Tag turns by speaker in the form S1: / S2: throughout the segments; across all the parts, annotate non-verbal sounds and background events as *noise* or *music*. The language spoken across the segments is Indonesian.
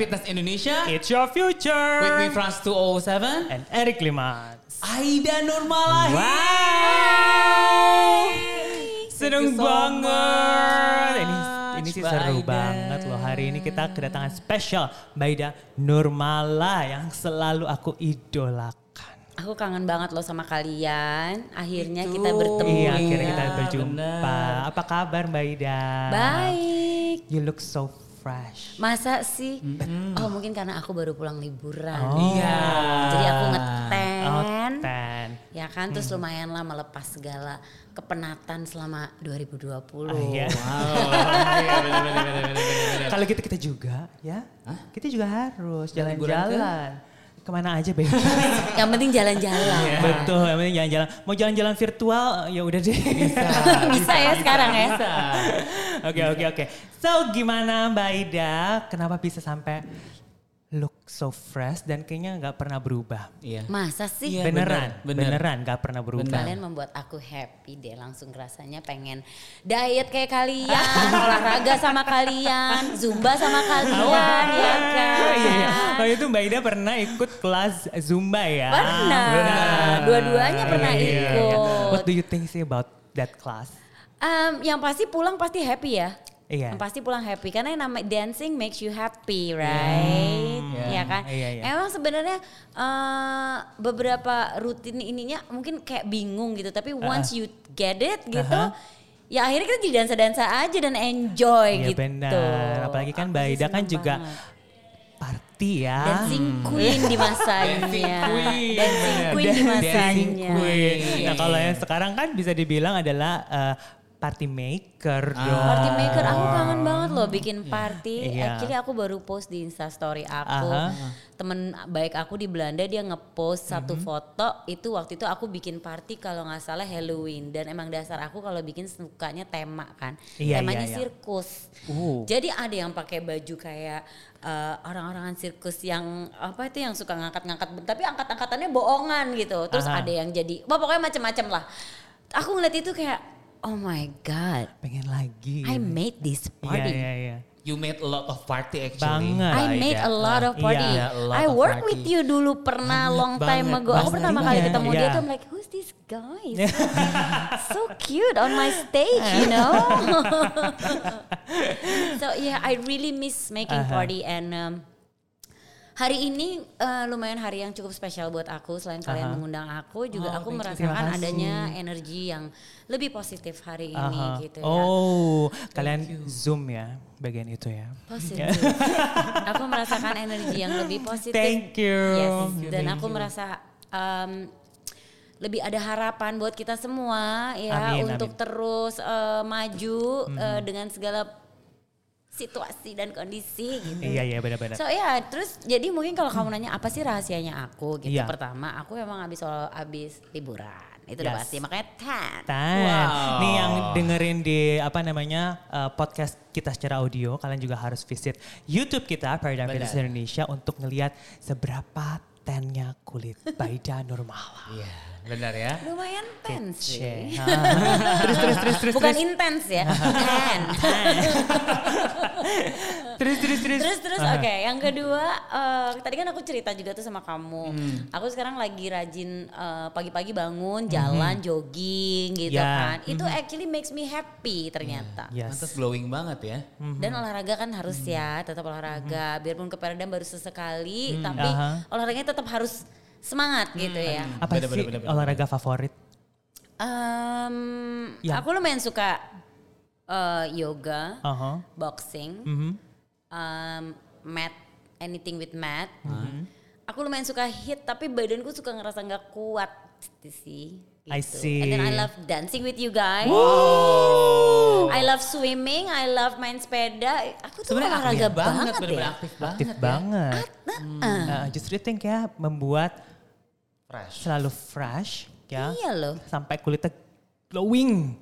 S1: Fitness Indonesia.
S2: It's your future.
S1: With me Frans 207.
S2: And Eric Liman.
S1: Aida Nurmalahi.
S2: Wow. Seneng
S1: so
S2: banget. Ini
S1: much,
S2: ini sih seru
S1: Aida.
S2: banget loh. Hari ini kita kedatangan spesial Baida Nurmala yang selalu aku idolakan.
S3: Aku kangen banget loh sama kalian. Akhirnya
S1: Itu.
S3: kita bertemu.
S2: Iya, akhirnya kita
S1: Iya,
S2: berjumpa.
S1: benar.
S2: Apa kabar Mbak Ida?
S3: Baik.
S2: You look so fresh.
S3: Masa sih? Oh mungkin karena aku baru pulang liburan.
S2: Oh.
S1: Iya.
S3: Jadi aku ngeten.
S2: Oh, ten.
S3: Ya kan, terus lumayan lah melepas segala kepenatan selama 2020.
S2: Ah, iya.
S1: Wow. *laughs* Iya.
S2: Kalau kita kita juga ya, kita juga harus jalan-jalan. Ke mana aja, Beb? *laughs*
S3: Yang penting jalan-jalan.
S2: Betul, yang penting jalan-jalan. Mau jalan-jalan virtual, ya udah deh. Bisa. *laughs*
S3: Bisa ya sekarang ya.
S2: Oke, oke, oke. So, gimana Mbak Ida? Kenapa bisa sampai look so fresh dan kayaknya nggak pernah berubah?
S1: Iya.
S3: Masa sih?
S1: Iya,
S2: beneran,
S1: bener, bener.
S2: beneran nggak pernah berubah.
S3: Kalian membuat aku happy deh langsung rasanya pengen diet kayak kalian, *laughs* olahraga sama kalian, zumba sama kalian, ya kan?
S2: Oh, iya, iya. Waktu itu Mbak Ida pernah ikut kelas Zumba ya?
S3: Pernah.
S2: Benar.
S3: Dua-duanya pernah
S2: Iya, iya, iya.
S3: ikut.
S2: What do you think sih about that class?
S3: Em, yang pasti pulang pasti happy ya.
S2: Iya.
S3: Yang pasti pulang happy karena yang namanya dancing makes you happy, right?
S1: Iya.
S3: Ya kan?
S2: Iya, iya.
S3: Emang sebenarnya eh, beberapa rutin ininya mungkin kayak bingung gitu, tapi once you get it gitu,
S2: Aha.
S3: ya akhirnya kita jadi dansa-dansa aja dan enjoy
S2: Iya
S3: gitu.
S2: benar. Apalagi kan Mbak Ida kan juga
S3: banget.
S2: party ya.
S3: dancing queen di masanya.
S1: Dancing queen.
S3: Dancing queen di
S2: Dancing
S3: masanya.
S2: queen. Nah
S1: Iya.
S2: kalau yang sekarang kan bisa dibilang adalah eh, party maker
S1: Ah.
S2: dong.
S3: Party maker aku kangen banget loh bikin party.
S2: Iya.
S3: Actually aku baru post di Insta story aku.
S2: Aha.
S3: Temen baik aku di Belanda dia ngepost satu
S2: Mhm.
S3: foto itu waktu itu aku bikin party kalau nggak salah Halloween dan emang dasar aku kalau bikin sukanya tema kan.
S2: Iya,
S3: Temanya
S2: iya, iya.
S3: sirkus.
S2: Uh.
S3: Jadi ada yang pakai baju kayak eh, orang-orangan sirkus yang apa itu yang suka ngangkat-ngangkat tapi angkat-angkatannya bohongan gitu. Terus
S2: Aha.
S3: ada yang jadi wah pokoknya macam-macam lah. Aku ngeliat itu kayak oh my god.
S2: Pengen lagi.
S3: I made this
S2: Iya
S3: party.
S2: iya iya.
S1: You made a lot of party actually.
S2: Banget.
S3: I made a lot of party.
S2: Iya,
S1: a lot
S3: I
S1: of
S3: work
S1: party.
S3: with you dulu pernah long time
S1: banget,
S3: ago. Aku
S1: banget.
S3: pertama kali
S2: Iya,
S3: ketemu dia
S2: iya.
S3: tuh I'm like, who's this guy? *laughs* so cute on my stage, you know. *laughs* *laughs* so yeah, I really miss making
S2: Aha.
S3: party and um, hari ini uh, lumayan hari yang cukup spesial buat aku. Selain kalian
S2: Aha.
S3: mengundang aku, juga
S1: Oh,
S3: aku merasakan adanya energi yang lebih positif hari ini
S2: Aha.
S3: gitu ya.
S2: Oh, kalian zoom ya bagian itu ya.
S3: positif. *laughs* aku merasakan energi yang lebih positif.
S2: Thank you.
S3: Yes.
S2: Thank you,
S3: Dan
S2: thank
S3: aku
S2: you.
S3: merasa um, lebih ada harapan buat kita semua ya
S2: Amin,
S3: untuk
S2: amin.
S3: terus uh, maju uh, dengan segala situasi dan kondisi gitu.
S2: Iya iya benar-benar.
S3: So ya, terus jadi mungkin kalau kamu nanya apa sih rahasianya aku gitu.
S2: Iya.
S3: Pertama, aku emang habis habis liburan. Itu udah
S2: Yes.
S3: pasti. Makanya tan.
S2: Tan.
S1: Wow.
S2: Nih yang dengerin di apa namanya uh, podcast kita secara audio, kalian juga harus visit YouTube kita Paradigm. Fitness Indonesia untuk ngelihat seberapa tennya kulit Baida Nurmala.
S1: Iya, benar ya.
S3: Lumayan ten sih. *laughs* *laughs*
S2: Terus terus terus terus
S3: Bukan intens ya, *laughs* ten.
S2: Terus terus terus.
S3: Terus terus oke, yang kedua eh, tadi kan aku cerita juga tuh sama kamu.
S2: Hmm.
S3: Aku sekarang lagi rajin eh, pagi-pagi bangun, jalan, jogging gitu
S2: Hmm. Ya.
S3: kan. Itu actually makes me happy ternyata.
S2: Yes.
S1: Pantas glowing banget ya.
S3: Dan olahraga kan harus ya, tetap olahraga. Biarpun ke Peredam baru sesekali, tapi
S2: Hmm. Aha.
S3: olahraganya tetap harus semangat gitu ya.
S2: Apa
S1: Bener,
S2: sih
S1: bener, bener, bener.
S2: olahraga favorit?
S3: Em,
S2: Ya.
S3: Aku lumayan suka eh, yoga,
S2: Aha.
S3: boxing,
S2: Mhm.
S3: Um, mat, anything with mat.
S2: Hmm.
S3: Aku lumayan suka hit tapi badanku suka ngerasa nggak kuat gitu sih. Gitu.
S2: I see.
S3: And then I love dancing with you guys. I love swimming, I love main sepeda. Aku tuh olahraga
S1: aktif
S3: banget,
S1: banget, benar-benar
S3: ya.
S1: aktif banget.
S2: Aktif
S1: ya.
S2: banget. Nah, justru think ya membuat
S1: Fresh.
S2: selalu fresh ya.
S3: Iya loh.
S2: Sampai kulitnya glowing.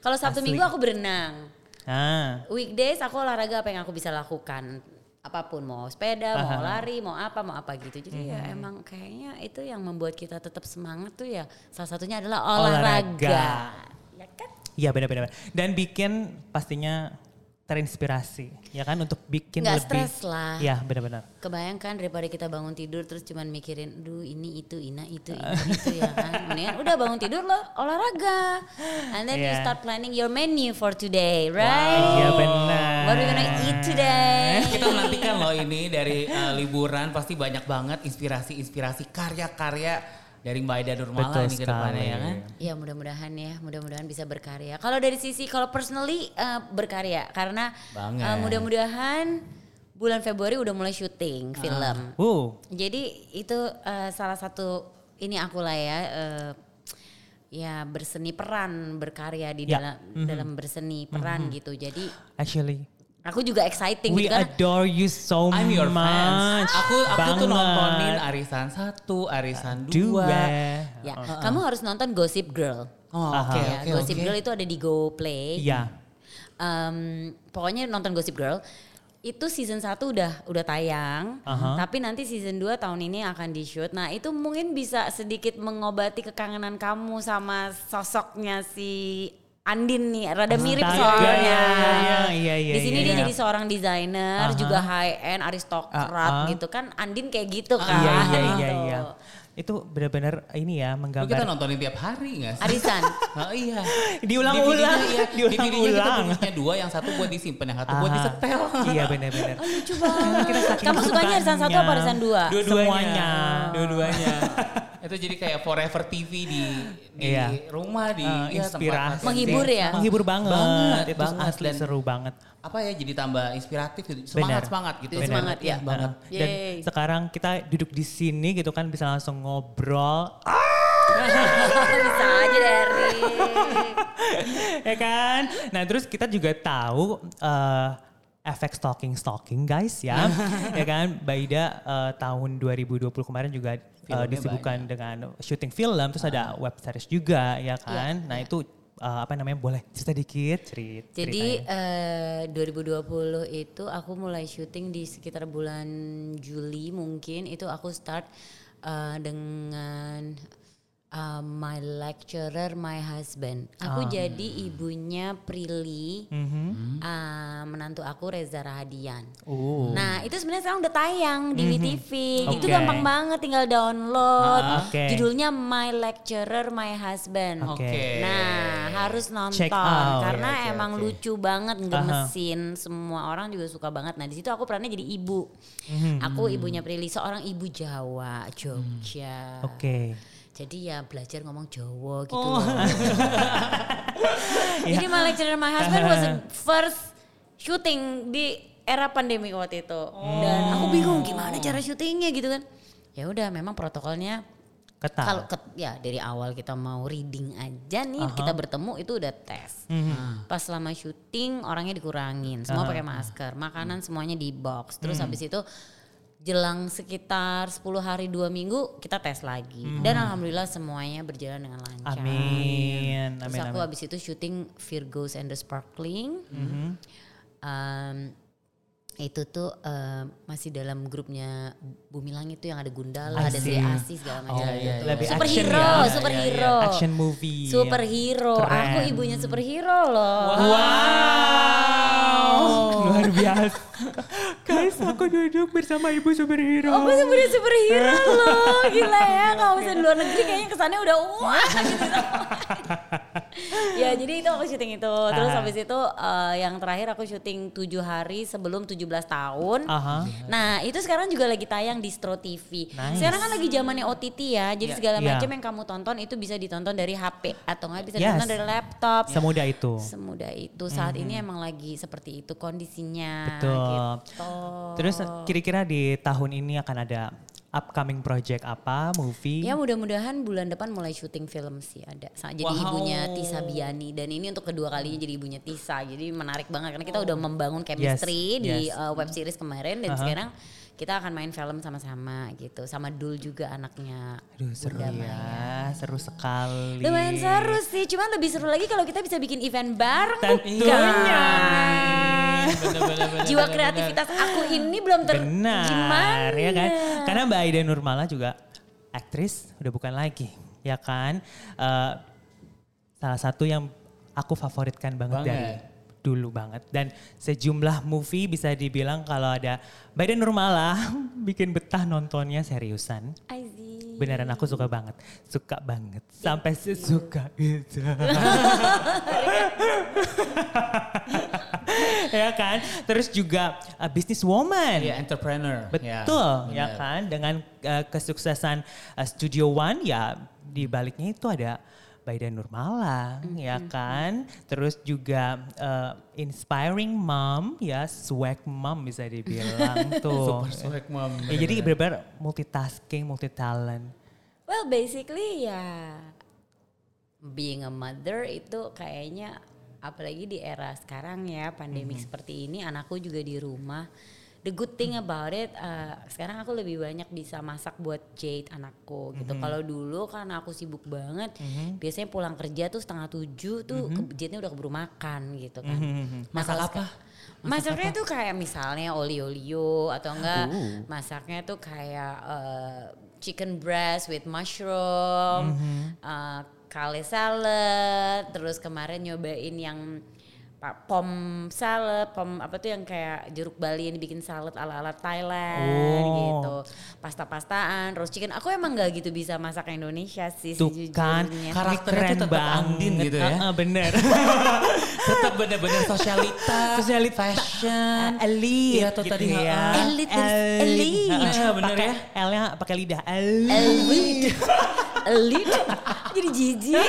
S3: Kalau Sabtu
S2: Asli.
S3: Minggu aku berenang.
S2: Nah,
S3: Weekdays aku olahraga apa yang aku bisa lakukan. Apa pun mau sepeda, mau lari, mau apa, mau apa gitu. Jadi ya emang kayaknya itu yang membuat kita tetap semangat tuh ya. Salah satunya adalah olahraga.
S2: Olahraga.
S3: Ya kan?
S2: Iya benar-benar. Dan bikin pastinya terinspirasi ya kan untuk bikin
S3: Nggak
S2: lebih
S3: stres lah.
S2: ya benar-benar
S3: Kebayangkan daripada kita bangun tidur terus cuman mikirin, duh ini itu, ina itu, ini *laughs* itu ya kan. Mendingan udah bangun tidur lo olahraga. And then you
S2: Yeah.
S3: start planning your menu for today, right?
S2: iya benar
S3: What are we gonna eat today? *laughs*
S1: Kita menantikan loh ini dari uh, liburan pasti banyak banget inspirasi-inspirasi karya-karya dari Mbak Aida Nurmala
S2: Betul
S1: ini ke depannya ya kan.
S3: Ya mudah-mudahan ya, mudah-mudahan bisa berkarya. Kalau dari sisi kalau personally eh, berkarya karena
S1: Banget.
S3: eh, mudah-mudahan bulan Februari udah mulai syuting film.
S2: uh
S3: Jadi itu eh, salah satu ini aku lah ya eh, ya berseni peran berkarya di
S2: Ya.
S3: dalam dalam berseni peran gitu. Jadi
S2: actually
S3: aku juga exciting
S2: we
S3: gitu karena
S2: adore you so
S1: I'm your
S2: much
S1: fans. Aku aku tuh nontonin Arisan 1, Arisan 2.
S2: dua
S3: ya kamu harus nonton Gossip Girl.
S1: Oh, oke
S3: ya,
S1: oke
S3: Gossip
S1: oke.
S3: Girl itu ada di Go Play.
S2: ya
S3: Em, pokoknya nonton Gossip Girl. Itu season 1 udah udah tayang,
S2: Aha.
S3: tapi nanti season 2 tahun ini akan di shoot. Nah, itu mungkin bisa sedikit mengobati kekangenan kamu sama sosoknya si Andin nih, rada mirip
S2: Astaga,
S3: soalnya.
S2: iya, iya, iya, iya,
S3: di sini
S2: iya,
S3: dia
S2: iya.
S3: jadi seorang desainer,
S2: Aha.
S3: juga high end, aristokrat
S2: Ah, ah.
S3: gitu kan. Andin kayak gitu kan.
S2: iya iya iya iya itu benar-benar ini ya
S1: Lu kita
S2: menggambar
S1: nontonin tiap hari gak sih?
S3: Arisan. *laughs*
S1: Oh, iya.
S2: Diulang-ulang,
S1: Di iya. *laughs* Di
S2: diulang-ulang.
S1: punya dua, yang satu buat disimpan, yang satu buat disetel. *laughs*
S2: iya benar-benar
S3: Oh, lucu banget. Kamu sukanya arisan satu apa arisan dua?
S2: Semuanya.
S1: Dua-duanya. Itu jadi kayak forever TV di di
S2: Iya.
S1: rumah di ya,
S2: inspirasi.
S1: tempat
S3: Menghibur ya?
S2: menghibur banget,
S1: Banget,
S2: itu
S1: banget.
S2: asli
S1: Dan
S2: seru banget
S1: apa ya jadi tambah inspiratif gitu. Semangat semangat gitu.
S3: Benar. Semangat, ya.
S1: banget.
S2: dan sekarang kita duduk di sini gitu kan bisa langsung ngobrol.
S3: Bisa aja dari. *laughs*
S2: ya kan? Nah terus kita juga tahu eh, efek stalking stalking guys ya. *laughs* Ya kan? Baida eh, tahun 2020 kemarin juga eh,
S1: Filmnya
S2: disibukkan dengan syuting film terus ada web series juga ya kan? Nah itu eh, apa namanya boleh cerita dikit? Cerit
S3: Jadi eh, 2020 itu aku mulai syuting di sekitar bulan Juli mungkin itu aku start eh, dengan uh, my lecturer, my husband. Aku jadi ibunya Prilly,
S2: Mhm.
S3: uh, menantu aku Reza Rahadian.
S2: Oh.
S3: Nah itu sebenarnya sekarang udah tayang di WTV. Itu
S2: Oke.
S3: gampang banget tinggal download.
S2: Ah, oke.
S3: Judulnya My Lecturer, My Husband.
S2: Oke.
S1: Oke.
S3: Nah harus nonton
S2: Check out.
S3: karena
S1: oke,
S3: emang
S1: oke.
S3: lucu banget gemesin. Semua orang juga suka banget. Nah di situ aku perannya jadi ibu.
S2: Mhm.
S3: Aku ibunya Prilly, seorang ibu Jawa, Jogja.
S2: Oke.
S3: Jadi ya belajar ngomong Jawa gitu
S2: Oh. *laughs*
S3: Jadi My Lecturer My Husband was *laughs* first shooting di era pandemi waktu itu. Dan aku bingung gimana cara syutingnya gitu kan. Ya udah memang protokolnya
S2: Ketat.
S3: kalau ke- ya dari awal kita mau reading aja nih kita bertemu itu udah tes.
S2: Mhm.
S3: Pas selama syuting orangnya dikurangin, semua pakai masker, makanan semuanya di box. Terus habis itu jelang sekitar 10 hari dua minggu kita tes lagi. Dan alhamdulillah semuanya berjalan dengan lancar.
S2: Amin.
S3: Terus
S2: Amin.
S3: aku
S2: amin.
S3: habis itu syuting Virgos and the Sparkling. Um, itu tuh um, masih dalam grupnya Bumi Langit tuh yang ada Gundala, ada
S2: I see.
S3: Sri Asi segala macam
S1: Oh,
S3: gitu.
S1: iya, iya.
S2: Action
S3: superhero,
S2: ya. Iya,
S3: superhero.
S2: Action movie.
S3: Superhero.
S2: Keren.
S3: Aku ibunya superhero loh.
S2: Wow. Luar *laughs* biasa. Guys, aku duduk bersama ibu superhero.
S3: Aku sebenarnya superhero loh, gila ya. Kalau misalnya di luar negeri kayaknya kesannya udah wah gitu. *laughs* ya jadi itu aku syuting itu. Terus
S2: Ah.
S3: habis itu eh, yang terakhir aku syuting 7 hari sebelum 17 tahun.
S2: Aha.
S3: Nah itu sekarang juga lagi tayang di Stro TV.
S2: Nice.
S3: Sekarang kan lagi zamannya OTT ya, jadi
S1: Iya.
S3: segala
S2: Iya.
S3: macam yang kamu tonton itu bisa ditonton dari HP atau nggak bisa
S2: Yes.
S3: ditonton dari laptop.
S2: Semudah itu.
S3: Semudah itu saat ini emang lagi seperti itu
S2: Betul.
S3: Gitu.
S2: Terus kira-kira di tahun ini akan ada upcoming project apa, movie?
S3: Ya mudah-mudahan bulan depan mulai syuting film sih ada. Jadi
S1: Wow.
S3: ibunya Tisa Biani dan ini untuk kedua kalinya jadi ibunya Tisa. Jadi menarik banget karena kita udah membangun chemistry
S2: Yes,
S3: di
S2: yes.
S3: uh, web series kemarin dan
S2: Aha.
S3: sekarang kita akan main film sama-sama gitu. Sama Dul juga anaknya.
S2: Aduh seru
S3: Bunda
S2: ya,
S3: Maya.
S2: seru sekali.
S3: Lumayan seru sih, cuman lebih seru lagi kalau kita bisa bikin event bareng
S2: Tentunya.
S3: Bukan?
S1: Bener-bener.
S3: Jiwa kreativitas aku ini belum ter
S2: Benar,
S3: gimana?
S2: ya kan? Karena Mbak Aida Nurmala juga aktris, udah bukan lagi, ya kan? Eh, salah satu yang aku favoritkan banget,
S1: Banget.
S2: dari dulu banget dan sejumlah movie bisa dibilang kalau ada Baida Nurmala *laughs* bikin betah nontonnya seriusan.
S3: I see.
S2: Beneran aku suka banget, suka banget sampai sesuka itu. *laughs* ya kan? Terus juga uh, business woman.
S1: Iya, entrepreneur.
S2: Betul, ya,
S1: benar.
S2: kan? Dengan uh, kesuksesan uh, Studio One ya di baliknya itu ada Baida Nurmala, ya kan? Terus juga uh, inspiring mom, ya swag mom bisa dibilang *laughs* tuh.
S1: Super swag mom.
S2: Ya, jadi benar-benar multitasking, multi talent.
S3: Well basically ya being a mother itu kayaknya apalagi di era sekarang ya pandemik seperti ini anakku juga di rumah. The good thing about it uh, sekarang aku lebih banyak bisa masak buat Jade anakku gitu. Kalau dulu karena aku sibuk banget, biasanya pulang kerja tuh setengah tujuh tuh ke- Jade-nya udah keburu makan gitu kan. Nah,
S1: Masak
S3: kalau
S1: apa?
S3: Masaknya tuh kayak misalnya oli-olio atau enggak masaknya tuh kayak uh, chicken breast with mushroom, uh, kale salad, terus kemarin nyobain yang pak pom salad, pom apa tuh yang kayak jeruk Bali yang dibikin salad ala-ala Thailand
S2: Oh.
S3: gitu. Pasta-pastaan, roast chicken. Aku emang nggak gitu bisa masak Indonesia sih
S2: Tuh kan.
S1: Karakternya tuh tetap Andin gitu ya.
S2: Uh-uh, bener. *laughs*
S1: Tetap bener-bener sosialita,
S2: Sosialita.
S1: fashion,
S2: elite
S1: Iya, tuh
S2: gitu
S1: tadi,
S2: ya.
S3: Elite elite.
S1: Bener
S2: pakai
S1: ya.
S2: L-nya pakai lidah.
S3: Elite. Elite. *laughs* *laughs* Jadi jijik.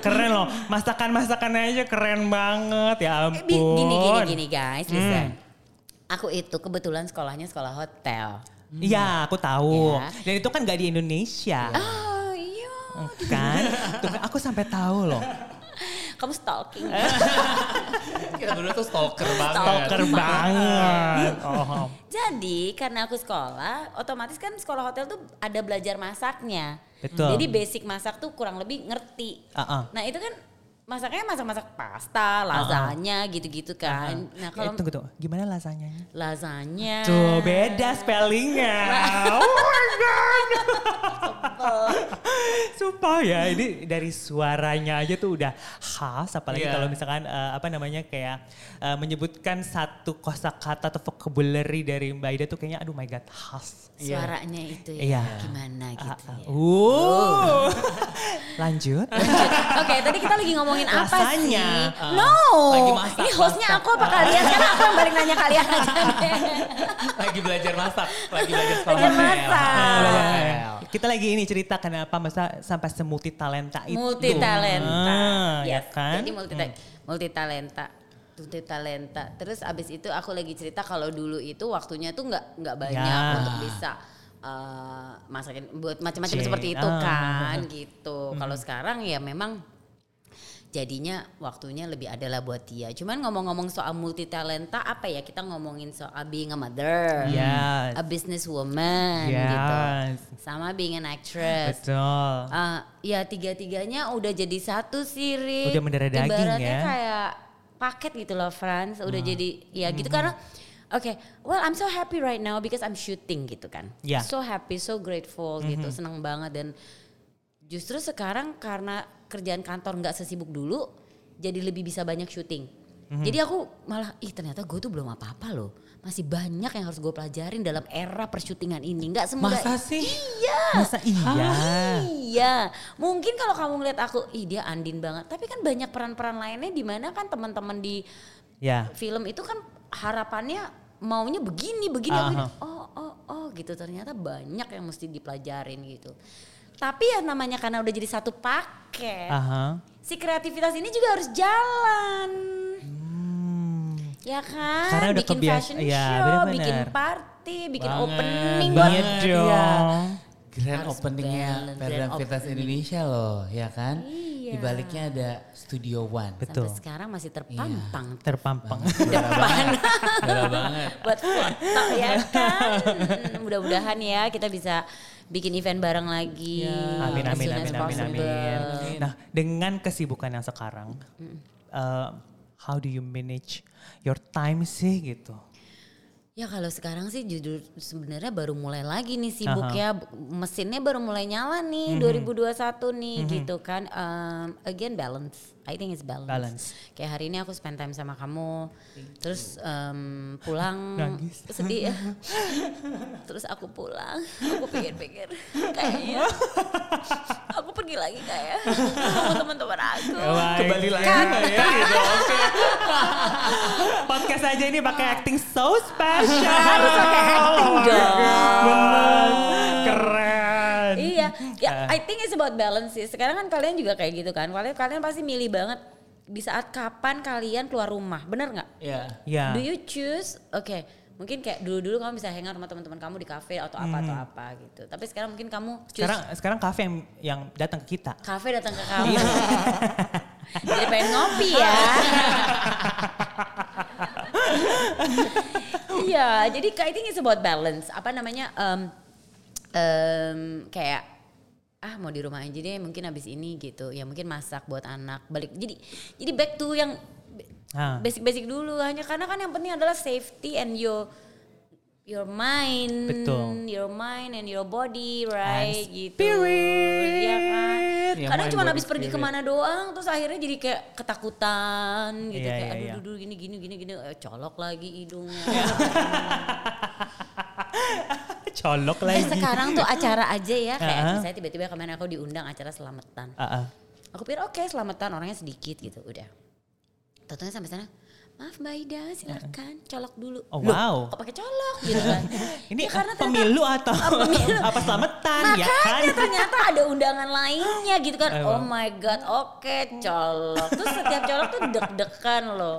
S2: Keren loh, masakan-masakannya aja keren banget ya
S3: Eh,
S2: ampun.
S3: Gini gini gini guys,
S2: Hmm.
S3: Aku itu kebetulan sekolahnya sekolah hotel.
S2: Iya, aku tahu.
S3: Ya.
S2: Dan itu kan gak di Indonesia.
S3: Oh iya.
S2: Kan? Tuh, kan aku sampai tahu loh.
S3: Kamu stalking. *laughs*
S1: Kita berdua tuh stalker banget.
S2: Stalker banget. Oh.
S3: Jadi karena aku sekolah, otomatis kan sekolah hotel tuh ada belajar masaknya.
S2: Betul.
S3: Jadi basic masak tuh kurang lebih ngerti.
S2: Uh-uh.
S3: Nah itu kan masaknya masak-masak pasta, lasanya gitu-gitu kan. Nah
S2: Eh,
S3: kalau
S2: tunggu tuh, gimana lasanyanya?
S3: lasanya.
S2: Tuh beda spellingnya. *laughs* oh my god. Sumpah ya, ini dari suaranya aja tuh udah khas. Apalagi
S1: Iya.
S2: kalau misalkan eh, apa namanya kayak eh, menyebutkan satu kosakata atau vocabulary dari Mbak Ida tuh kayaknya aduh my god khas.
S3: Suaranya itu
S2: Iya.
S3: ya gimana gitu
S2: Ah, ah.
S3: ya.
S2: Uh. *laughs* Lanjut.
S3: Oke, tadi kita lagi ngomongin apa
S2: Rasanya.
S3: sih?
S1: Ah,
S3: no,
S1: lagi masak,
S3: ini hostnya
S1: masak.
S3: aku apa kalian? Sekarang aku yang balik nanya kalian aja deh. *laughs*
S1: lagi belajar masak, lagi belajar sekolah
S3: Belajar
S1: hotel.
S3: masak.
S2: Kita lagi ini cerita kenapa masa sampai semulti talenta itu.
S3: Multi talenta,
S2: Ah, ya
S3: yes.
S2: kan?
S3: Jadi multi multi talenta, multi talenta. Terus abis itu aku lagi cerita kalau dulu itu waktunya tuh nggak nggak banyak
S2: Ya.
S3: untuk bisa eh, masakin buat macam-macam seperti itu
S2: Ah.
S3: kan gitu. Kalau sekarang ya memang jadinya waktunya lebih adalah buat dia. Cuman ngomong-ngomong soal multi talenta apa ya kita ngomongin soal being a mother,
S2: Yes.
S3: a business woman
S2: Yes.
S3: gitu, sama being an actress.
S2: Betul.
S3: Ah, ya tiga-tiganya udah jadi satu sih, Rik.
S2: Udah mendarah daging
S3: Ibaratnya
S2: ya.
S3: kayak paket gitu loh, Franz. Udah jadi ya gitu karena Oke, well I'm so happy right now because I'm shooting gitu kan.
S2: Ya.
S3: So happy, so grateful gitu, senang banget dan justru sekarang karena kerjaan kantor nggak sesibuk dulu, jadi lebih bisa banyak syuting. Jadi aku malah, ih ternyata gue tuh belum apa-apa loh. Masih banyak yang harus gue pelajarin dalam era persyutingan ini. Nggak semudah
S1: Masa sih?
S3: Iya.
S2: Masa iya?
S3: Iya, mungkin kalau kamu ngeliat aku, ih dia Andin banget. Tapi kan banyak peran-peran lainnya di mana kan teman-teman di
S2: Ya.
S3: film itu kan harapannya maunya begini, begini,
S2: Aha.
S3: begini. Oh, oh, oh gitu. Ternyata banyak yang mesti dipelajarin gitu. Tapi ya namanya karena udah jadi satu paket,
S2: Aha.
S3: si kreativitas ini juga harus jalan. Ya kan?
S2: Karena udah
S3: bikin
S2: kebiasa-
S3: fashion
S2: iya,
S3: show,
S2: bener-bener.
S3: bikin party, bikin
S1: Banget,
S3: opening buat
S2: Banget
S1: Iya.
S2: dong.
S1: Grand
S3: Harus
S1: openingnya Perdan Vitas
S3: opening.
S1: Indonesia loh, ya kan?
S3: Iya.
S1: Di baliknya ada Studio One.
S2: Betul.
S3: Sampai sekarang masih terpampang
S2: Terpampang.
S1: Darah banget. *laughs*
S3: Buat foto ya kan. Mudah-mudahan ya kita bisa bikin event bareng lagi.
S2: Amin
S3: as
S2: amin amin amin
S3: possible.
S2: amin. Nah, dengan kesibukan yang sekarang, uh, how do you manage your time sih gitu?
S3: Ya kalau sekarang sih jujur sebenarnya baru mulai lagi nih sibuk ya. Mesinnya baru mulai nyala nih 2021 nih gitu kan. Um, again balance I think it's balance.
S2: Balance.
S3: Kayak hari ini aku spend time sama kamu terus um, pulang
S2: Nangis.
S3: sedih ya *laughs* terus aku pulang aku pikir-pikir kayaknya aku pergi lagi kayak sama teman-teman aku
S1: Kembali lagi
S2: Kan.
S1: nggak ya gitu. *laughs* Oke.
S2: Podcast aja ini pakai acting so special.
S3: harus pakai acting dong
S2: Bener. Keren.
S3: Iya, ya. I think it's about balance sih. Sekarang kan kalian juga kayak gitu kan. Kalian kalian pasti milih banget di saat kapan kalian keluar rumah, bener nggak?
S1: Iya.
S2: Ya.
S3: Do you choose? Oke, mungkin kayak dulu-dulu kamu bisa hangout sama teman-teman kamu di kafe atau apa atau apa gitu. Tapi sekarang mungkin kamu choose
S2: Sekarang sekarang kafe yang yang datang ke kita.
S3: kafe datang ke kamu. *laughs* Jadi pengen ngopi ya. *laughs* Iya, jadi I think it's about balance. Apa namanya? em, em, kayak ah mau di rumah aja deh mungkin habis ini gitu. Ya mungkin masak buat anak balik. Jadi jadi back to yang
S2: Ah.
S3: basic-basic dulu hanya karena kan yang penting adalah safety and your your mind
S2: Betul.
S3: your mind and your body right?
S2: And
S3: gitu.
S2: spirit.
S3: ya kan?
S1: Ya,
S3: kadang cuma habis pergi
S1: ke
S3: mana doang terus akhirnya jadi kayak ketakutan gitu.
S2: Iya,
S3: kayak
S2: iya,
S3: aduh
S2: iya.
S3: dudu gini gini gini gini. Eh, colok lagi hidungnya *laughs* *laughs*
S2: Colok
S3: eh
S2: lagi.
S3: sekarang tuh acara aja ya kayak
S2: Ah.
S3: misalnya tiba-tiba kemarin aku diundang acara selamatan
S2: ah.
S3: Aku pikir oke selamatan orangnya sedikit gitu udah. Tentunya sampai sana, maaf Mbak Ida silakan colok dulu.
S2: Oh,
S3: Loh,
S2: wow.
S3: Kok pakai colok gitu kan? *laughs*
S2: Ini
S3: Ya, karena ternyata-
S2: pemilu atau *laughs* apa selamatan ya kan?
S3: Makanya ternyata ada undangan lainnya gitu kan.
S2: Emang.
S3: Oh my god, oke colok. Terus setiap colok tuh deg-degan loh.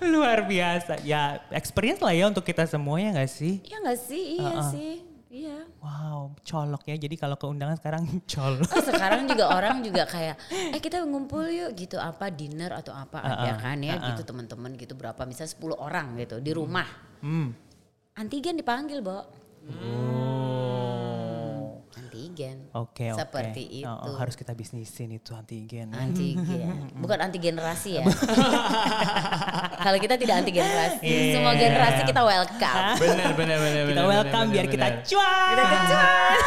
S2: Luar biasa. Ya experience lah ya untuk kita semua ya gak sih?
S3: Iya gak sih? Iya
S2: Uh-uh.
S3: sih.
S2: Wow, colok ya. Jadi kalau ke undangan sekarang *laughs* colok.
S3: Oh sekarang juga orang juga kayak eh kita ngumpul yuk gitu apa dinner atau apa ada
S2: Uh-uh,
S3: kan ya
S2: uh-uh.
S3: gitu teman-teman gitu berapa misalnya 10 orang gitu di rumah.
S2: Hmm.
S3: Antigen dipanggil, Bo.
S2: Oh.
S3: Antigen.
S2: Oke, oke.
S3: Seperti itu.
S2: Oh, oh, harus kita bisnisin itu antigen.
S3: Antigen. *laughs* Bukan anti generasi ya. *laughs* Kalau kita tidak anti generasi,
S2: Iya.
S3: semua generasi kita welcome. *laughs*
S1: Benar benar benar
S2: Kita welcome
S1: benar,
S2: biar
S1: benar,
S2: kita cuan.
S3: Kita kecuan.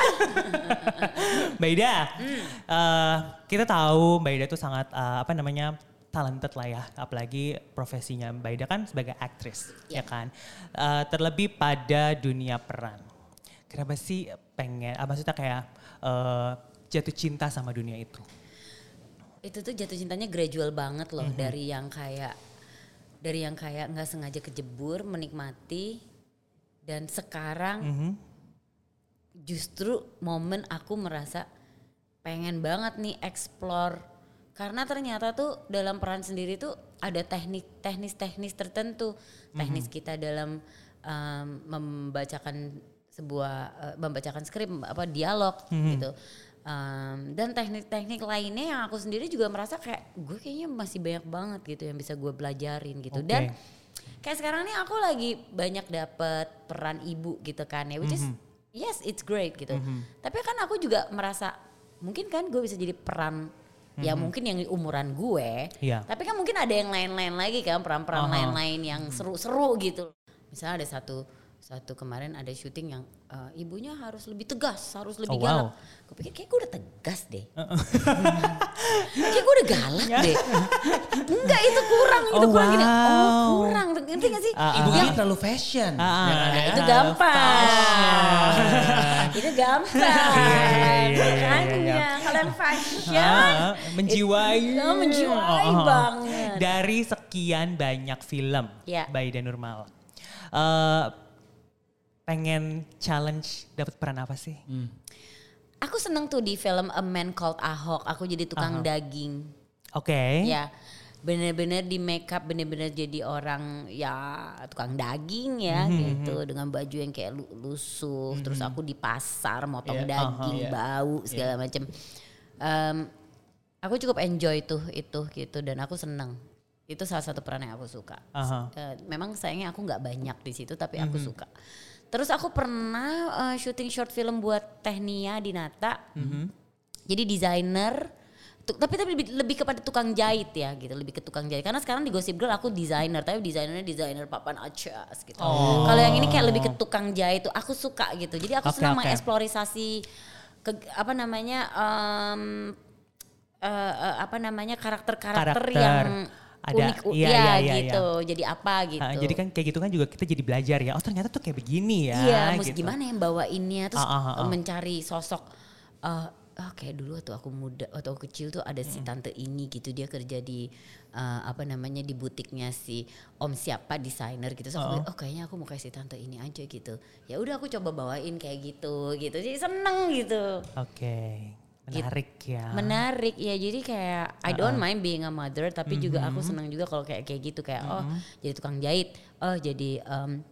S2: Mbak Ida,
S3: Hmm.
S2: eh, kita tahu Mbak Ida tuh sangat eh, apa namanya talented lah ya, apalagi profesinya Mbak Ida kan sebagai aktris, ya
S3: Ya.
S2: kan. Eh, terlebih pada dunia peran. Kenapa sih pengen, ah, maksudnya kayak eh, jatuh cinta sama dunia itu?
S3: Itu tuh jatuh cintanya gradual banget loh
S2: Mhm.
S3: dari yang kayak dari yang kayak nggak sengaja kejebur menikmati dan sekarang
S2: Mhm.
S3: justru momen aku merasa pengen banget nih explore karena ternyata tuh dalam peran sendiri tuh ada teknik teknis-teknis tertentu teknis kita dalam um, membacakan sebuah uh, membacakan skrip apa dialog gitu Um, dan teknik-teknik lainnya yang aku sendiri juga merasa kayak gue kayaknya masih banyak banget gitu yang bisa gue pelajarin gitu
S2: Oke.
S3: dan kayak sekarang nih aku lagi banyak dapet peran ibu gitu kan ya which is
S2: Mhm.
S3: yes it's great gitu tapi kan aku juga merasa mungkin kan gue bisa jadi peran ya mungkin yang umuran gue
S2: Mhm. Iya.
S3: tapi kan mungkin ada yang lain-lain lagi kan peran-peran
S2: Aha.
S3: lain-lain yang seru-seru gitu misalnya ada satu satu kemarin ada syuting yang eh, ibunya harus lebih tegas harus lebih
S2: Oh,
S3: galak
S2: wow.
S3: gue pikir kayak gue udah tegas deh *laughs* kayak gue udah galak deh enggak itu kurang itu
S2: Oh,
S3: kurang gini oh
S2: wow.
S3: kurang ngerti gak sih
S2: Ah,
S1: Ibu
S2: ah.
S1: ini terlalu fashion. Jangan
S3: Nah,
S1: ya.
S3: itu gampang. itu gampang.
S2: Iya, iya, iya,
S3: Makanya kalau yang fashion
S2: Ah, menjiwai.
S3: itu menjiwai
S2: Oh, oh, oh.
S3: banget.
S2: Dari sekian banyak film
S3: Ya.
S2: by Ida Nurmal. eh, pengen challenge dapat peran apa sih?
S3: Aku seneng tuh di film A Man Called Ahok. Aku jadi tukang
S2: Ahok.
S3: daging.
S2: Oke.
S3: Ya, bener-bener di make up, bener-bener jadi orang ya tukang daging ya
S2: Mhm,
S3: gitu dengan baju yang kayak lu- lusuh. Terus aku di pasar motong
S1: Iya,
S3: daging,
S1: aha, iya.
S3: bau segala macem. Em, aku cukup enjoy tuh itu gitu dan aku seneng. Itu salah satu peran yang aku suka.
S2: Aha.
S3: Eh, memang sayangnya aku nggak banyak di situ tapi aku
S2: Mhm.
S3: suka. Terus aku pernah eh, syuting short film buat Tehnia di Nata.
S2: Mhm.
S3: Jadi desainer tapi tapi lebih, lebih kepada tukang jahit ya gitu, lebih ke tukang jahit. Karena sekarang di Gossip Girl aku desainer, tapi desainernya desainer papan ajas gitu. Kalau yang ini kayak lebih ke tukang jahit tuh aku suka gitu. Jadi aku
S2: Oke,
S3: senang
S2: oke.
S3: mengeksplorisasi ke apa namanya em, eh, eh, apa namanya karakter-karakter
S2: Karakter.
S3: yang
S2: Ada,
S3: unik
S2: iya,
S3: ya
S2: iya, iya,
S3: gitu. Jadi apa gitu.
S2: Ah, jadi kan kayak gitu kan juga kita jadi belajar ya. Oh ternyata tuh kayak begini ya.
S3: Iya, mesti
S2: gitu.
S3: gimana yang bawainnya terus
S2: Ah, ah, ah.
S3: mencari sosok eh ah, kayak dulu waktu aku muda waktu aku kecil tuh ada si tante ini gitu dia kerja di eh, apa namanya di butiknya si om siapa desainer gitu so aku bilang, oh kayaknya aku mau kayak si tante ini aja gitu ya udah aku coba bawain kayak gitu gitu jadi seneng gitu
S2: Oke. Menarik ya.
S3: menarik ya jadi kayak I don't mind being a mother tapi juga aku senang juga kalau kayak kayak gitu kayak oh jadi tukang jahit oh jadi em,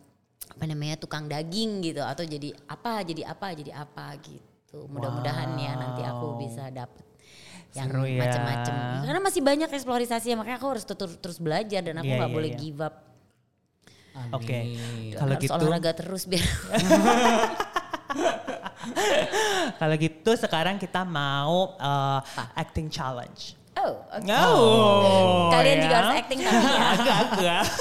S3: apa namanya tukang daging gitu atau jadi apa jadi apa jadi apa gitu mudah-mudahan ya nanti aku
S2: Wow.
S3: bisa dapet yang
S2: ya.
S3: macam-macam karena masih banyak eksplorasi makanya aku harus terus terus belajar dan aku
S2: Iya,
S3: nggak
S2: iya,
S3: boleh
S2: iya.
S3: give up
S2: Oke.
S1: Amin.
S2: Kalau gitu
S3: olahraga terus biar *laughs* *laughs* *laughs*
S2: kalau gitu sekarang kita mau uh, acting challenge.
S3: oh oke
S2: Oh.
S3: kalian
S2: ya.
S3: juga harus acting tapi ya *laughs*
S2: Agak agak. *laughs*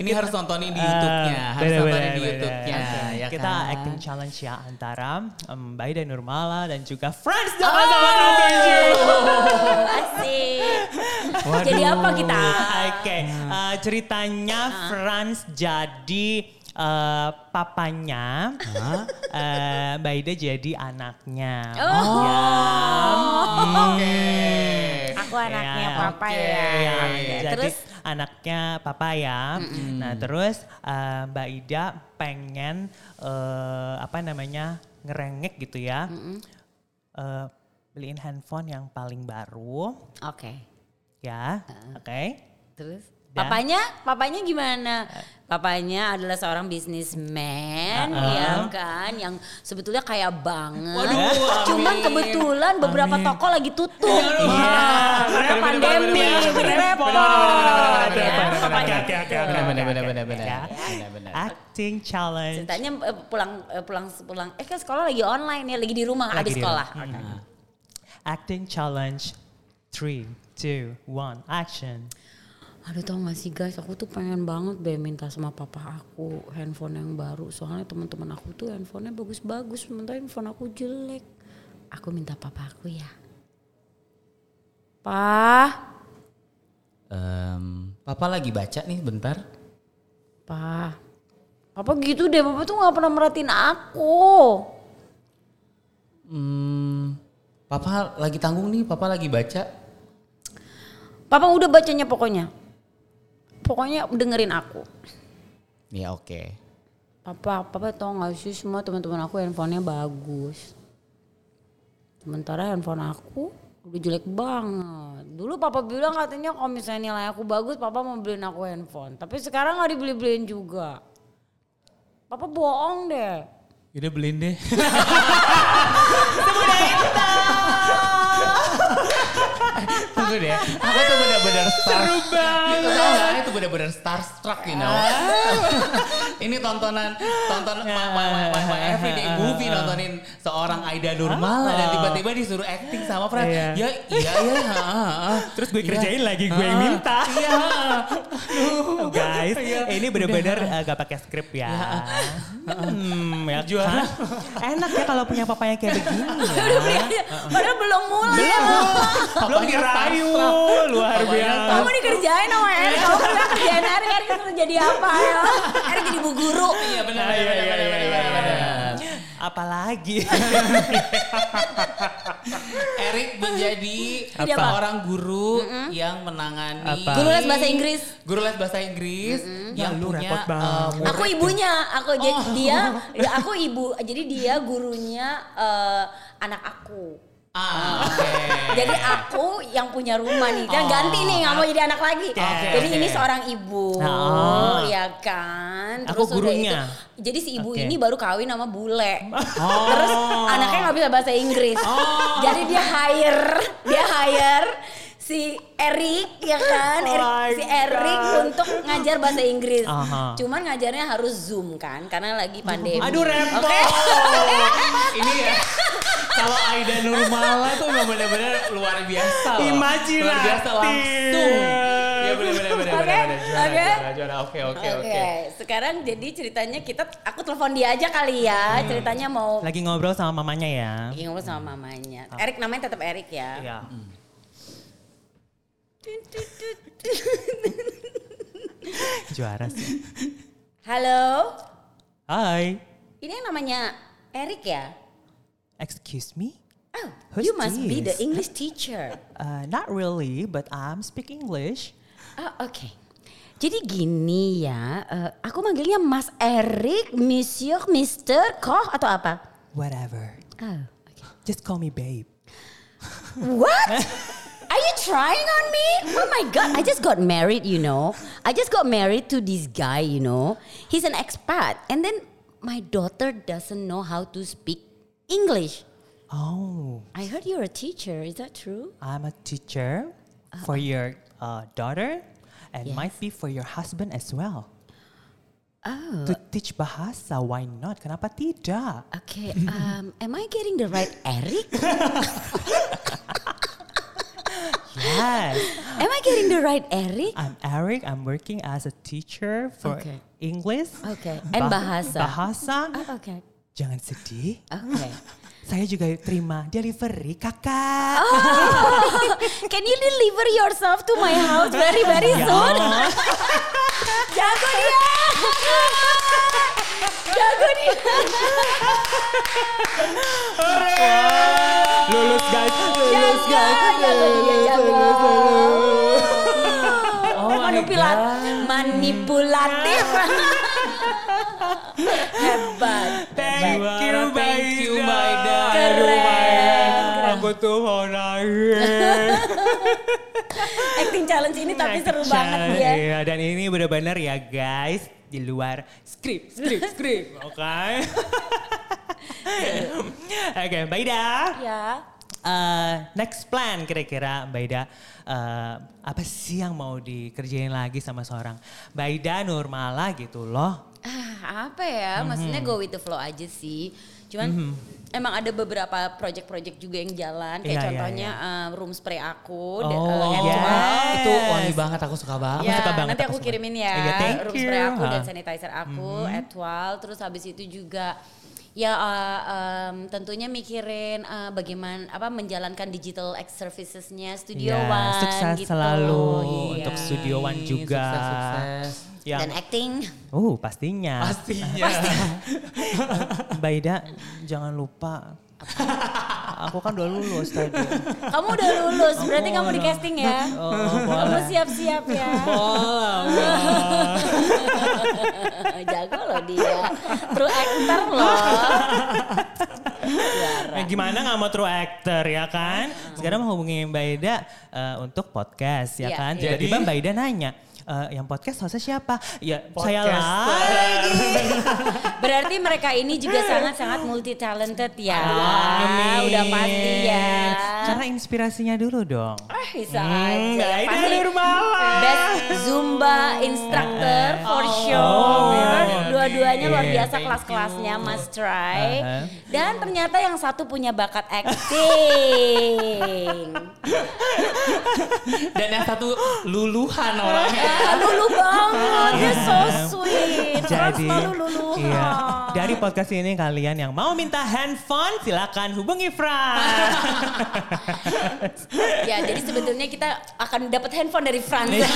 S1: Ini harus nontonin di YouTube-nya, harus nontonin di. YouTube-nya, ya
S2: kita
S1: kan?
S2: acting challenge ya antara um, Baida Nurmala dan juga Friends
S3: Oh.
S2: sama sama
S3: asik jadi apa kita
S2: Oke, uh, ceritanya Franz jadi uh, papanya, uh, Baida jadi anaknya.
S3: Oh.
S2: Ya.
S1: Oke.
S3: Aku anaknya
S2: Ya,
S3: papa
S1: oke.
S3: ya.
S1: Oke.
S2: Jadi
S3: Terus
S2: anaknya papa ya. Nah terus uh, Mbak Ida pengen uh, apa namanya ngerengek gitu ya. Uh, beliin handphone yang paling baru
S3: oke.
S2: ya. Oke.
S3: Terus
S2: Dan-
S3: papanya, papanya gimana? Papanya adalah seorang bisnismen,
S2: Uh-uh.
S3: ya kan, yang sebetulnya kaya banget.
S1: Waduh,
S3: Cuman
S1: amin.
S3: kebetulan beberapa
S1: Amin.
S3: toko lagi tutup.
S2: Iya.
S3: Karena pandemi, repot. Ya.
S2: oke, oke,
S3: gitu.
S2: oke, ya. Acting challenge.
S3: Ceritanya eh, pulang eh, pulang pulang eh kan sekolah lagi online ya, lagi di rumah
S2: Lagi
S3: habis
S2: di
S3: sekolah.
S2: rumah. Hmm. Acting challenge. Three, two, one, action.
S3: Aduh tau gak sih guys, aku tuh pengen banget deh minta sama papa aku handphone yang baru. Soalnya teman-teman aku tuh handphonenya bagus-bagus, sementara handphone aku jelek. Aku minta papa aku ya. Pa,
S1: Em, Papa lagi baca nih bentar.
S3: pa. Papa gitu deh, papa tuh gak pernah merhatiin aku.
S1: Hmm, Papa lagi tanggung nih, Papa lagi baca.
S3: Papa udah bacanya pokoknya. Pokoknya dengerin aku.
S1: Ya oke.
S3: Papa, papa tau gak sih semua teman-teman aku handphonenya bagus. Sementara handphone aku udah jelek banget. Dulu papa bilang katanya kalau misalnya nilai aku bagus papa mau beliin aku handphone. Tapi sekarang gak dibeli-beliin juga. Papa bohong deh.
S1: Udah beliin deh. *laughs* Tunggu deh, aku tuh benar-benar star. Seru banget. Itu gak, itu benar-benar starstruck you know. Ini tontonan, tonton my, my, my, my, my everyday movie nontonin seorang Aida Nurmala dan tiba-tiba disuruh acting sama Fran.
S2: Iya.
S1: Ya iya iya. ha.
S2: Terus gue
S1: Iya.
S2: kerjain lagi, gue yang minta.
S1: Iya.
S2: Guys,
S1: Iya.
S2: ini bener-bener uh, gak pakai skrip ya. Hmm, ya
S1: Juara.
S2: Enak ya kalau punya papanya kayak begini ya.
S3: Padahal belum mulai ya.
S2: Belum dirayu, luar biasa.
S3: Kamu dikerjain sama Erik. Kamu bilang kerjain Erik. Erik terus jadi apa ya? Erik jadi bu guru.
S1: Iya benar
S2: iya, iya, iya, iya.
S1: benar.
S2: Apalagi. *laughs*
S1: Erik menjadi
S3: Jadi apa?
S1: seorang guru yang menangani
S2: Apa?
S3: Guru les bahasa Inggris.
S1: Guru les bahasa Inggris yang
S2: Ya, lu
S1: punya
S2: repot banget.
S1: murid.
S3: Aku ibunya, aku jadi dia, dia- *laughs* aku ibu, jadi dia gurunya eh, anak aku.
S1: Ah, oke.
S3: Jadi aku yang punya rumah nih, kan
S1: Oh.
S3: ganti nih nggak mau jadi anak lagi.
S2: Oke,
S3: jadi ini seorang ibu,
S2: Oh.
S3: ya kan.
S2: Aku
S3: udah
S2: gurunya.
S3: itu- jadi si ibu
S2: Oke.
S3: ini baru kawin sama bule.
S1: Oh.
S3: Terus anaknya nggak bisa bahasa Inggris. Jadi dia hire, dia hire si Erik ya kan,
S2: Oh my
S3: si Erik untuk ngajar bahasa Inggris.
S2: Aha.
S3: Cuman ngajarnya harus Zoom kan karena lagi pandemi.
S2: Aduh repot.
S3: Oke.
S1: ini ya. *laughs* Kalau Aida Nurmala tuh memang benar-benar luar biasa loh.
S2: Imajinatif.
S1: Luar biasa langsung. Ya benar-benar benar
S3: Oke, oke.
S1: Oke, oke,
S3: sekarang jadi ceritanya kita aku telepon dia aja kali ya. Ceritanya mau
S2: Lagi ngobrol sama mamanya ya.
S3: lagi ngobrol sama mamanya. Erik namanya tetap Erik ya.
S2: Iya. Juara sih.
S3: Halo,
S2: Hai.
S3: ini yang namanya Erik ya?
S2: Excuse me?
S3: Oh,
S2: Who's
S3: you must be the? English teacher. *laughs*
S2: Uh, not really, but I'm speak English.
S3: Oh, oke. Jadi gini ya, eh, aku manggilnya Mas Erik, Monsieur, Mister, Koch atau apa?
S2: Whatever.
S3: Oh, oke.
S2: Just call me babe.
S3: What? *laughs* Are you trying on me? Oh my god, I just got married, you know. I just got married to this guy, you know. He's an expat. And then my daughter doesn't know how to speak English.
S2: Oh,
S3: I heard you're a teacher. Is that true?
S2: I'm a teacher for your uh, daughter and
S3: Yes.
S2: might be for your husband as well.
S3: Oh,
S2: To teach bahasa, why not? Kenapa tidak?
S3: okay. Um, *laughs* am I getting the right Eric? *laughs*
S2: Yes.
S3: Am I getting the right Eric?
S2: I'm Eric. I'm working as a teacher for
S3: Okay.
S2: English.
S3: Okay. *laughs* And bahasa.
S2: Bahasa.
S3: Oh, okay.
S2: Jangan sedih.
S3: Okay.
S2: Saya juga terima delivery, kakak.
S3: Oh. Can you deliver yourself to my house very very
S2: Ya.
S3: soon? *laughs* Jago dia. Jago dia.
S2: Lulus guys, lulus
S3: Jago, jago dia jago.
S2: Oh my
S3: Manipulat,
S2: God.
S3: manipulatif. Hebat.
S2: Thank you,
S1: thank you, Mbak Ida.
S3: Keren.
S2: Aku tuh mau nangis.
S3: Acting challenge ini tapi seru banget dia.
S2: Iya, dan ini benar-benar ya guys di luar skrip, skrip, skrip, *laughs* oke? Oke, Mbak Ida.
S3: Ya.
S2: eh, next plan kira-kira Mbak Ida eh, apa sih yang mau dikerjain lagi sama seorang Mbak Ida Nurmala gitu loh.
S3: Ah, apa ya? Maksudnya go with the flow aja sih. Cuman emang ada beberapa project-project juga yang jalan. Kayak
S2: Iya, iya,
S3: contohnya eh, room spray aku.
S2: Oh,
S3: eh,
S2: yes.
S1: Itu wangi banget, aku suka banget.
S3: Ya,
S2: suka banget,
S3: nanti
S2: aku
S3: aku kirimin ya.
S2: Iya, thank
S3: room
S2: you.
S3: spray aku dan
S2: Ha. Mm-hmm.
S3: sanitizer aku, Etwal. Terus habis itu juga ya uh, em, tentunya mikirin uh, bagaimana apa menjalankan digital X servicesnya Studio
S2: Ya,
S3: One
S2: sukses
S3: gitu.
S2: selalu
S3: Iya.
S2: untuk Studio One juga.
S1: Sukses, sukses.
S2: Yang,
S3: Dan acting.
S2: uh pastinya.
S1: Pastinya.
S2: Mbak Ida jangan lupa. *laughs* Aku kan udah lulus tadi.
S3: Kamu udah lulus, berarti kamu di casting ya.
S2: Oh,
S3: Kamu
S2: boleh.
S3: siap-siap ya. *laughs* Jago loh dia. True actor loh.
S2: Nah, gimana nggak mau true actor ya kan? Sekarang mau hubungi Mbak Ida eh, untuk podcast ya
S3: Iya,
S2: kan?
S3: iya.
S2: Tiba-tiba Mbak Ida nanya, "Eh, yang podcast hostnya siapa? Ya saya
S1: Podcaster.
S2: lagi. *laughs*
S3: Berarti mereka ini juga sangat-sangat multi talented ya.
S2: Amin.
S3: Udah pasti ya.
S2: Cara inspirasinya dulu dong.
S3: Bisa
S2: Hmm,
S3: aja.
S2: Mbak Ida
S3: Pasti best Zumba instructor for
S1: Oh,
S3: sure.
S1: luar
S3: Dua-duanya luar
S2: biasa.
S3: biasa kelas-kelasnya must try.
S2: Uh-huh.
S3: Dan ternyata yang satu punya bakat acting. *laughs*
S1: Dan yang satu luluhan orangnya. *laughs*
S3: Ah, lulu banget, dia so
S2: Iya.
S3: sweet. Terus
S2: Jadi,
S3: selalu luluhan.
S2: iya. Dari podcast ini kalian yang mau minta handphone silakan hubungi Fran. *laughs*
S3: Ya, jadi sebetulnya kita akan dapat handphone dari Franz.
S2: Iya.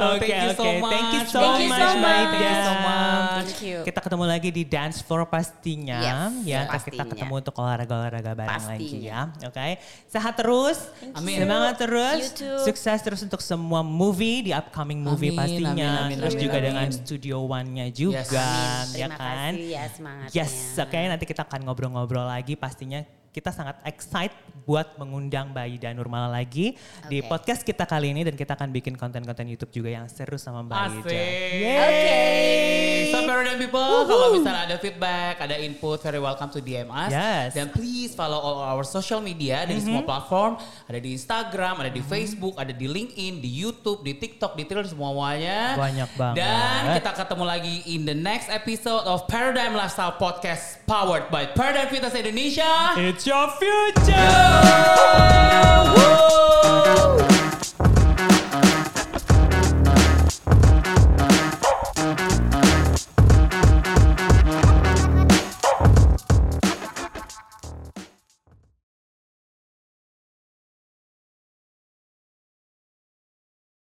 S1: Oh, *laughs*
S2: Oke
S1: thank you so
S2: oke, thank you
S1: much.
S2: so
S3: Thank you
S2: much,
S3: so much.
S1: Thank you so much.
S3: Thank you.
S2: Kita ketemu lagi di dance floor pastinya,
S3: Yes,
S2: ya. Ntar Kita
S3: pastinya.
S2: ketemu untuk olahraga-olahraga bareng lagi
S3: Pastinya.
S2: ya. Oke, sehat terus,
S1: Amin.
S2: semangat terus, sukses terus untuk semua movie di upcoming movie
S1: Amin,
S2: pastinya.
S1: amin, amin,
S2: terus
S1: amin,
S2: juga
S1: amin.
S2: dengan Studio One-nya juga,
S1: Yes.
S2: ya
S3: Terima
S2: kan?
S3: kasih ya semangatnya.
S2: Yes, oke nanti kita akan ngobrol-ngobrol lagi pastinya kita sangat excited buat mengundang Mbak Ida Nurmala lagi di
S3: Oke.
S2: podcast kita kali ini dan kita akan bikin konten-konten YouTube juga yang seru sama Mbak
S1: Asik.
S2: Ida.
S3: Oke.
S1: So Paradigm people, kalau misalnya ada feedback, ada input, very welcome to DM us.
S2: Yes.
S1: Dan please follow all our social media dari semua platform. Ada di Instagram, ada di Facebook, ada di LinkedIn, di YouTube, di TikTok, di Twitter semuanya.
S2: Banyak banget.
S1: Dan kita ketemu lagi in the next episode of Paradigm Lifestyle Podcast powered by Paradigm Fitness Indonesia.
S2: It's your future.
S1: Woo!